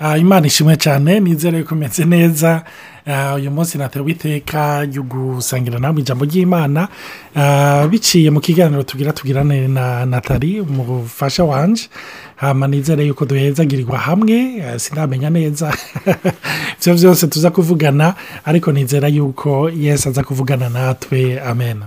Ah, imana ishimwe cyane nizere ko imeze neza ah, uyu munsi natewe iteka ryo gusangira nawe ijambo ry'imana ah, biciye mu kiganiro tugira tugirane na natali umufasha wanje hama nizere yuko duhezagirirwa hamwe sinamenya neza ibyo byose tuza kuvugana ariko nizera yuko yesi aza kuvugana natwe amena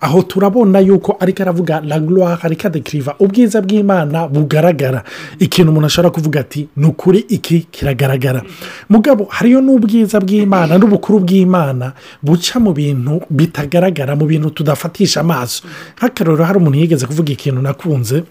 aho turabona yuko ariko aravuga laguruwari ariko adekiriva kumva ubwiza bw'imana bugaragara ikintu umuntu ashobora kuvuga ati ni ukuri iki kiragaragara mugabo hariyo n'ubwiza bw'imana n'ubukuru bw'imana buca mu bintu bitagaragara mu bintu tudafatisha amaso nk'akarorero hari umuntu yigeze kuvuga ikintu nakunze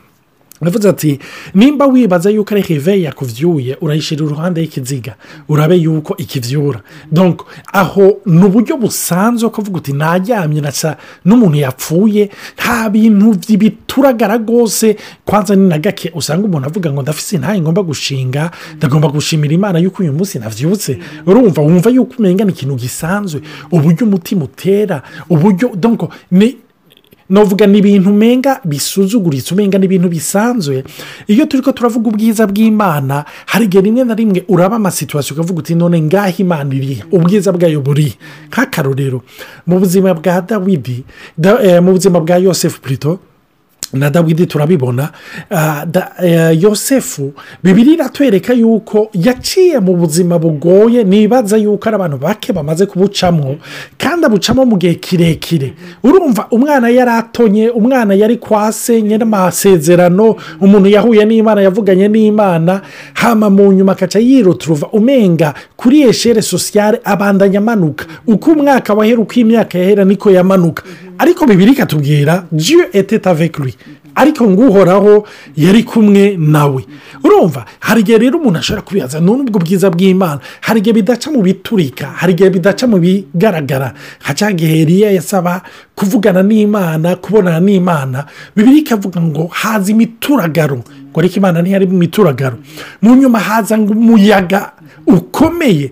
uravuze ati nimba wibaza yuko ari heve yakubyuye urayishyira uruhande y'ikiziga urabe yuko ikibyura donko aho ni uburyo busanzwe kuvuga uti naryamye nasa n'umuntu yapfuye nta bintu bituragara rwose kwanza ni na gake usanga umuntu avuga ngo ndafise ntayo ngomba gushinga ndagomba gushimira imana yuko uyu munsi nabyibutse urumva wumva yuko umenya ni ikintu gisanzwe uburyo umutima utera uburyo donko ni navuga ni ibintu umenga bisuzuguritse umenga ni ibintu bisanzwe iyo turi ko turavuga ubwiza bw'imana hari igihe rimwe na rimwe uraba amasituwasiyo ukavuga uti none ngaho imana iri ubwiza bwayo buri nk'akarorero mu buzima bwa dawidi eh, mu buzima bwa yosefu purito na dawidi turabibona uh, uh, yosefu bibiri iratwereka yuko yaciye mu buzima bugoye nibaza yuko ari abantu bake bamaze kubucamo kandi abucamo mu gihe kirekire urumva umwana yari atonye umwana yari kwasenye n'amasezerano umuntu yahuye n'imana yavuganye n'imana hama mu nyuma akaca yiruturuva umenga kuri eshere sosiyale abandanya amanuka uko umwaka wahera uko imyaka yahera niko yamanuka ariko bibiri ikatubwira jiyo eteta avekuri ariko ngo yari kumwe nawe urumva hari igihe rero umuntu ashobora kubibaza n'ubwo bwiza bw'imana hari igihe bidaca mu biturika hari igihe bidaca mu bigaragara nka gihe yasaba kuvugana n'imana kubonana n'imana bibiri ikavuga ngo haza imituragaro ngo ariko imana ntiyari mu mituragaro mu nyuma haza ngo umuyaga ukomeye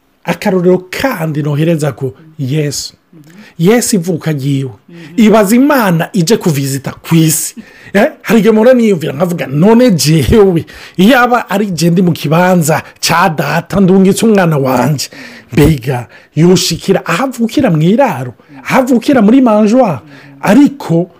akarorero kandi nohereza ku yesu yesi ivuka agiyewe ibaza imana ije kuvizita ku isi eh? hari igihe mpora niyumvira nkavuga none jewe yaba ari ndi mu kibanza cya data ndungitse umwana wanjye mbega yushikira ahavukira mu iraro ahavukira muri manjwa ariko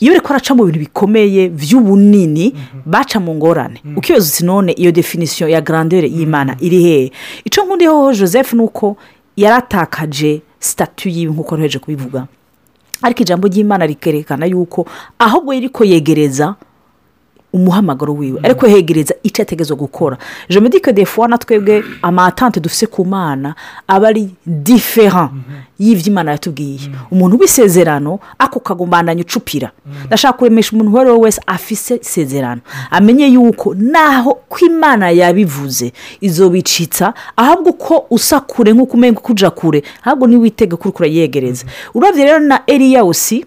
iyo bari kwaraca mu bintu bikomeye by'ubunini baca mu ngorane ukiyoze none iyo definisiyo ya grandeur y'imana iri hehe icyo nkundiho joseph ni uko yaratakaje sitatu yiwe nk'uko ntoje kubivuga ariko ijambo ry'imana rikerekana yuko ahubwo yari ko yegereza umuhamagaro wiwe ariko hegereza icyo ategezo gukora jomedike defuwa na twebwe amatante dufite ku mana aba ari difera y'ibyo imana yatubwiye umuntu w'isezerano ako kagumananya ucupira ndashaka kuremesha umuntu uwo ari we wese afise isezerano amenye yuko naho ko imana yabivuze izo bicitsa ahubwo uko usa kure nk'uko umenya uko ujya kure ahubwo niba kuri kure yegereza urabye rero na eriyawusi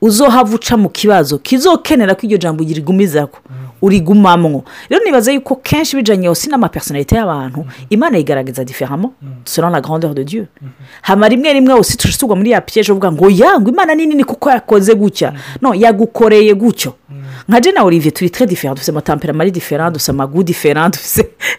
uzohava uca mu kibazo kizokenera ko iryo jambo urigumizaho mm. urigumamwo rero nibaza yuko kenshi bijanye hose n'amapersonalite y'abantu mm. imana yigaragaza diferamo mm. dusura na gahunda de dieu mm-hmm. hama rimwe rimwe hose tugwa muri ya piyeje uvuga ngo yangwe imana ni nini kuko yakoze gutya no yagukoreye gutyo nka jena olivier turi tre difera dufite amatampera difera dufite amagu difera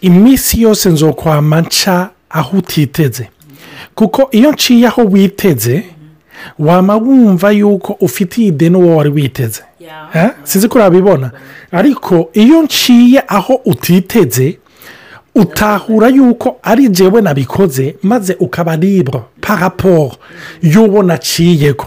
iminsi yose nzokwama nca aho utiteze kuko iyo nciye aho witeze waba wumva yuko ufite iyi uwo wari witeze eh? sinzi ko urabibona ariko iyo nciye aho utiteze utahura yuko ari jyewe nabikoze maze ukaba ribwa paraporo y'uwo naciyego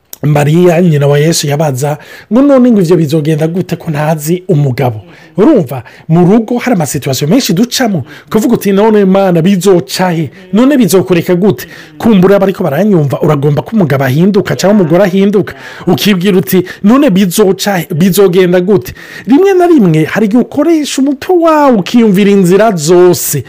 mariya nyina wa yesu yabanza ngo none ngo ibyo bizogenda gute ko ntazi umugabo urumva mu rugo hari amasituwasiyo menshi ducamo kuvuga uti none mana bizocaye none bizokoreka gute kumbura bariko baranyumva uragomba ko umugabo ahinduka cyangwa umugore ahinduka ukibwira uti none bizocaye bizogenda gute rimwe na rimwe hari igihe ukoresha umutwe wawe ukiyumvira inzira zose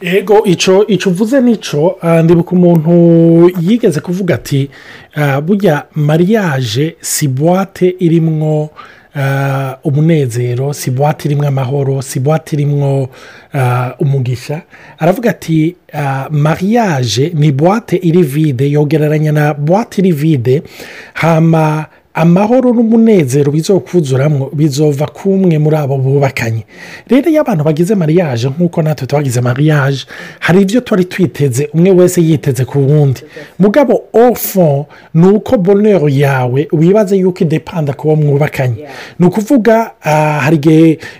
ego ico ico uvuze nico ah, ndibuka umuntu yigeze kuvuga ati ah, burya mariage si buwate irimwo ah, umunezero si buwate irimwo amahoro si buwate irimwo umugisha aravuga ati mariage ni buwate iri vide yogereranya na buwate iri vide hama amahoro n'umunezero bizokuzuramwo bizova ku kumwe muri abo bubakanye rero iyo abantu bagize mariage nk'uko natwe twagize mariage hari ibyo twari twiteze umwe wese yiteze ku wundi mugabo ofo ni uko bonero yawe wibaze yuko idepanda ku bo mwubakanye ni ukuvuga ah, hari igihe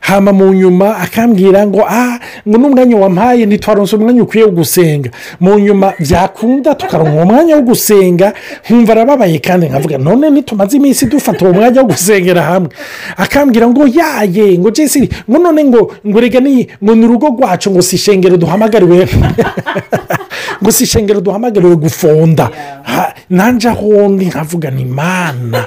hama mu nyuma akambwira ngo aha ngo n'umwanya wampaye ntitwaronse umwanya ukwiye wo gusenga mu nyuma byakunda tukaronka umwanya wo gusenga nkumva arababaye kandi nkavuga none ntitumaze iminsi dufata uwo mwanya wo gusengera hamwe akambwira ngo yaye ngo jesiri ngo none ngo ngo rega ngo ni urugo rwacu ngo si ishengero duhamagariwe ngo si ishengero duhamagariwe gufonda nanjye aho ndi nkavugana imana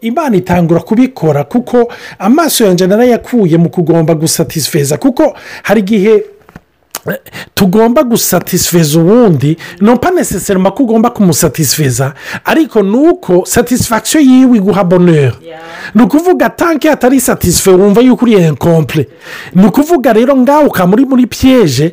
imana itangura kubikora kuko amaso yanjye narayakuye mu kugomba gusatisfeza kuko hari igihe tugomba gusatisifeza uwundi ntumpa neseseri ko ugomba kumusatisifeza ariko ni uko satisifagisiyo yiwe iguha boneri ni ukuvuga tanke atari satisfe wumva yuko uriye enkompure ni ukuvuga rero ngaho ukaba uri muri piyeje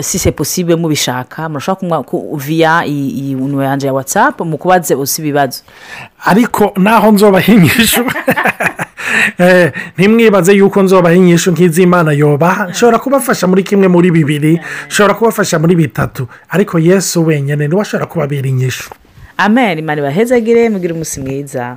se posibe mubishaka murashobora kuvuga iyi untu yanjye ya watsapu mu kubaze usi ibibazo ariko naho nzobaha inyishu eh, ntimwibaze yuko nzobaha inyishu nk'iz'imana yobaha nshobora kubafasha muri kimwe muri bibiri nshobora kubafasha muri bitatu ariko yesu wenyine niwe ashobora kubabera inyishu amen imana ibahezagire mugire umunsi mwiza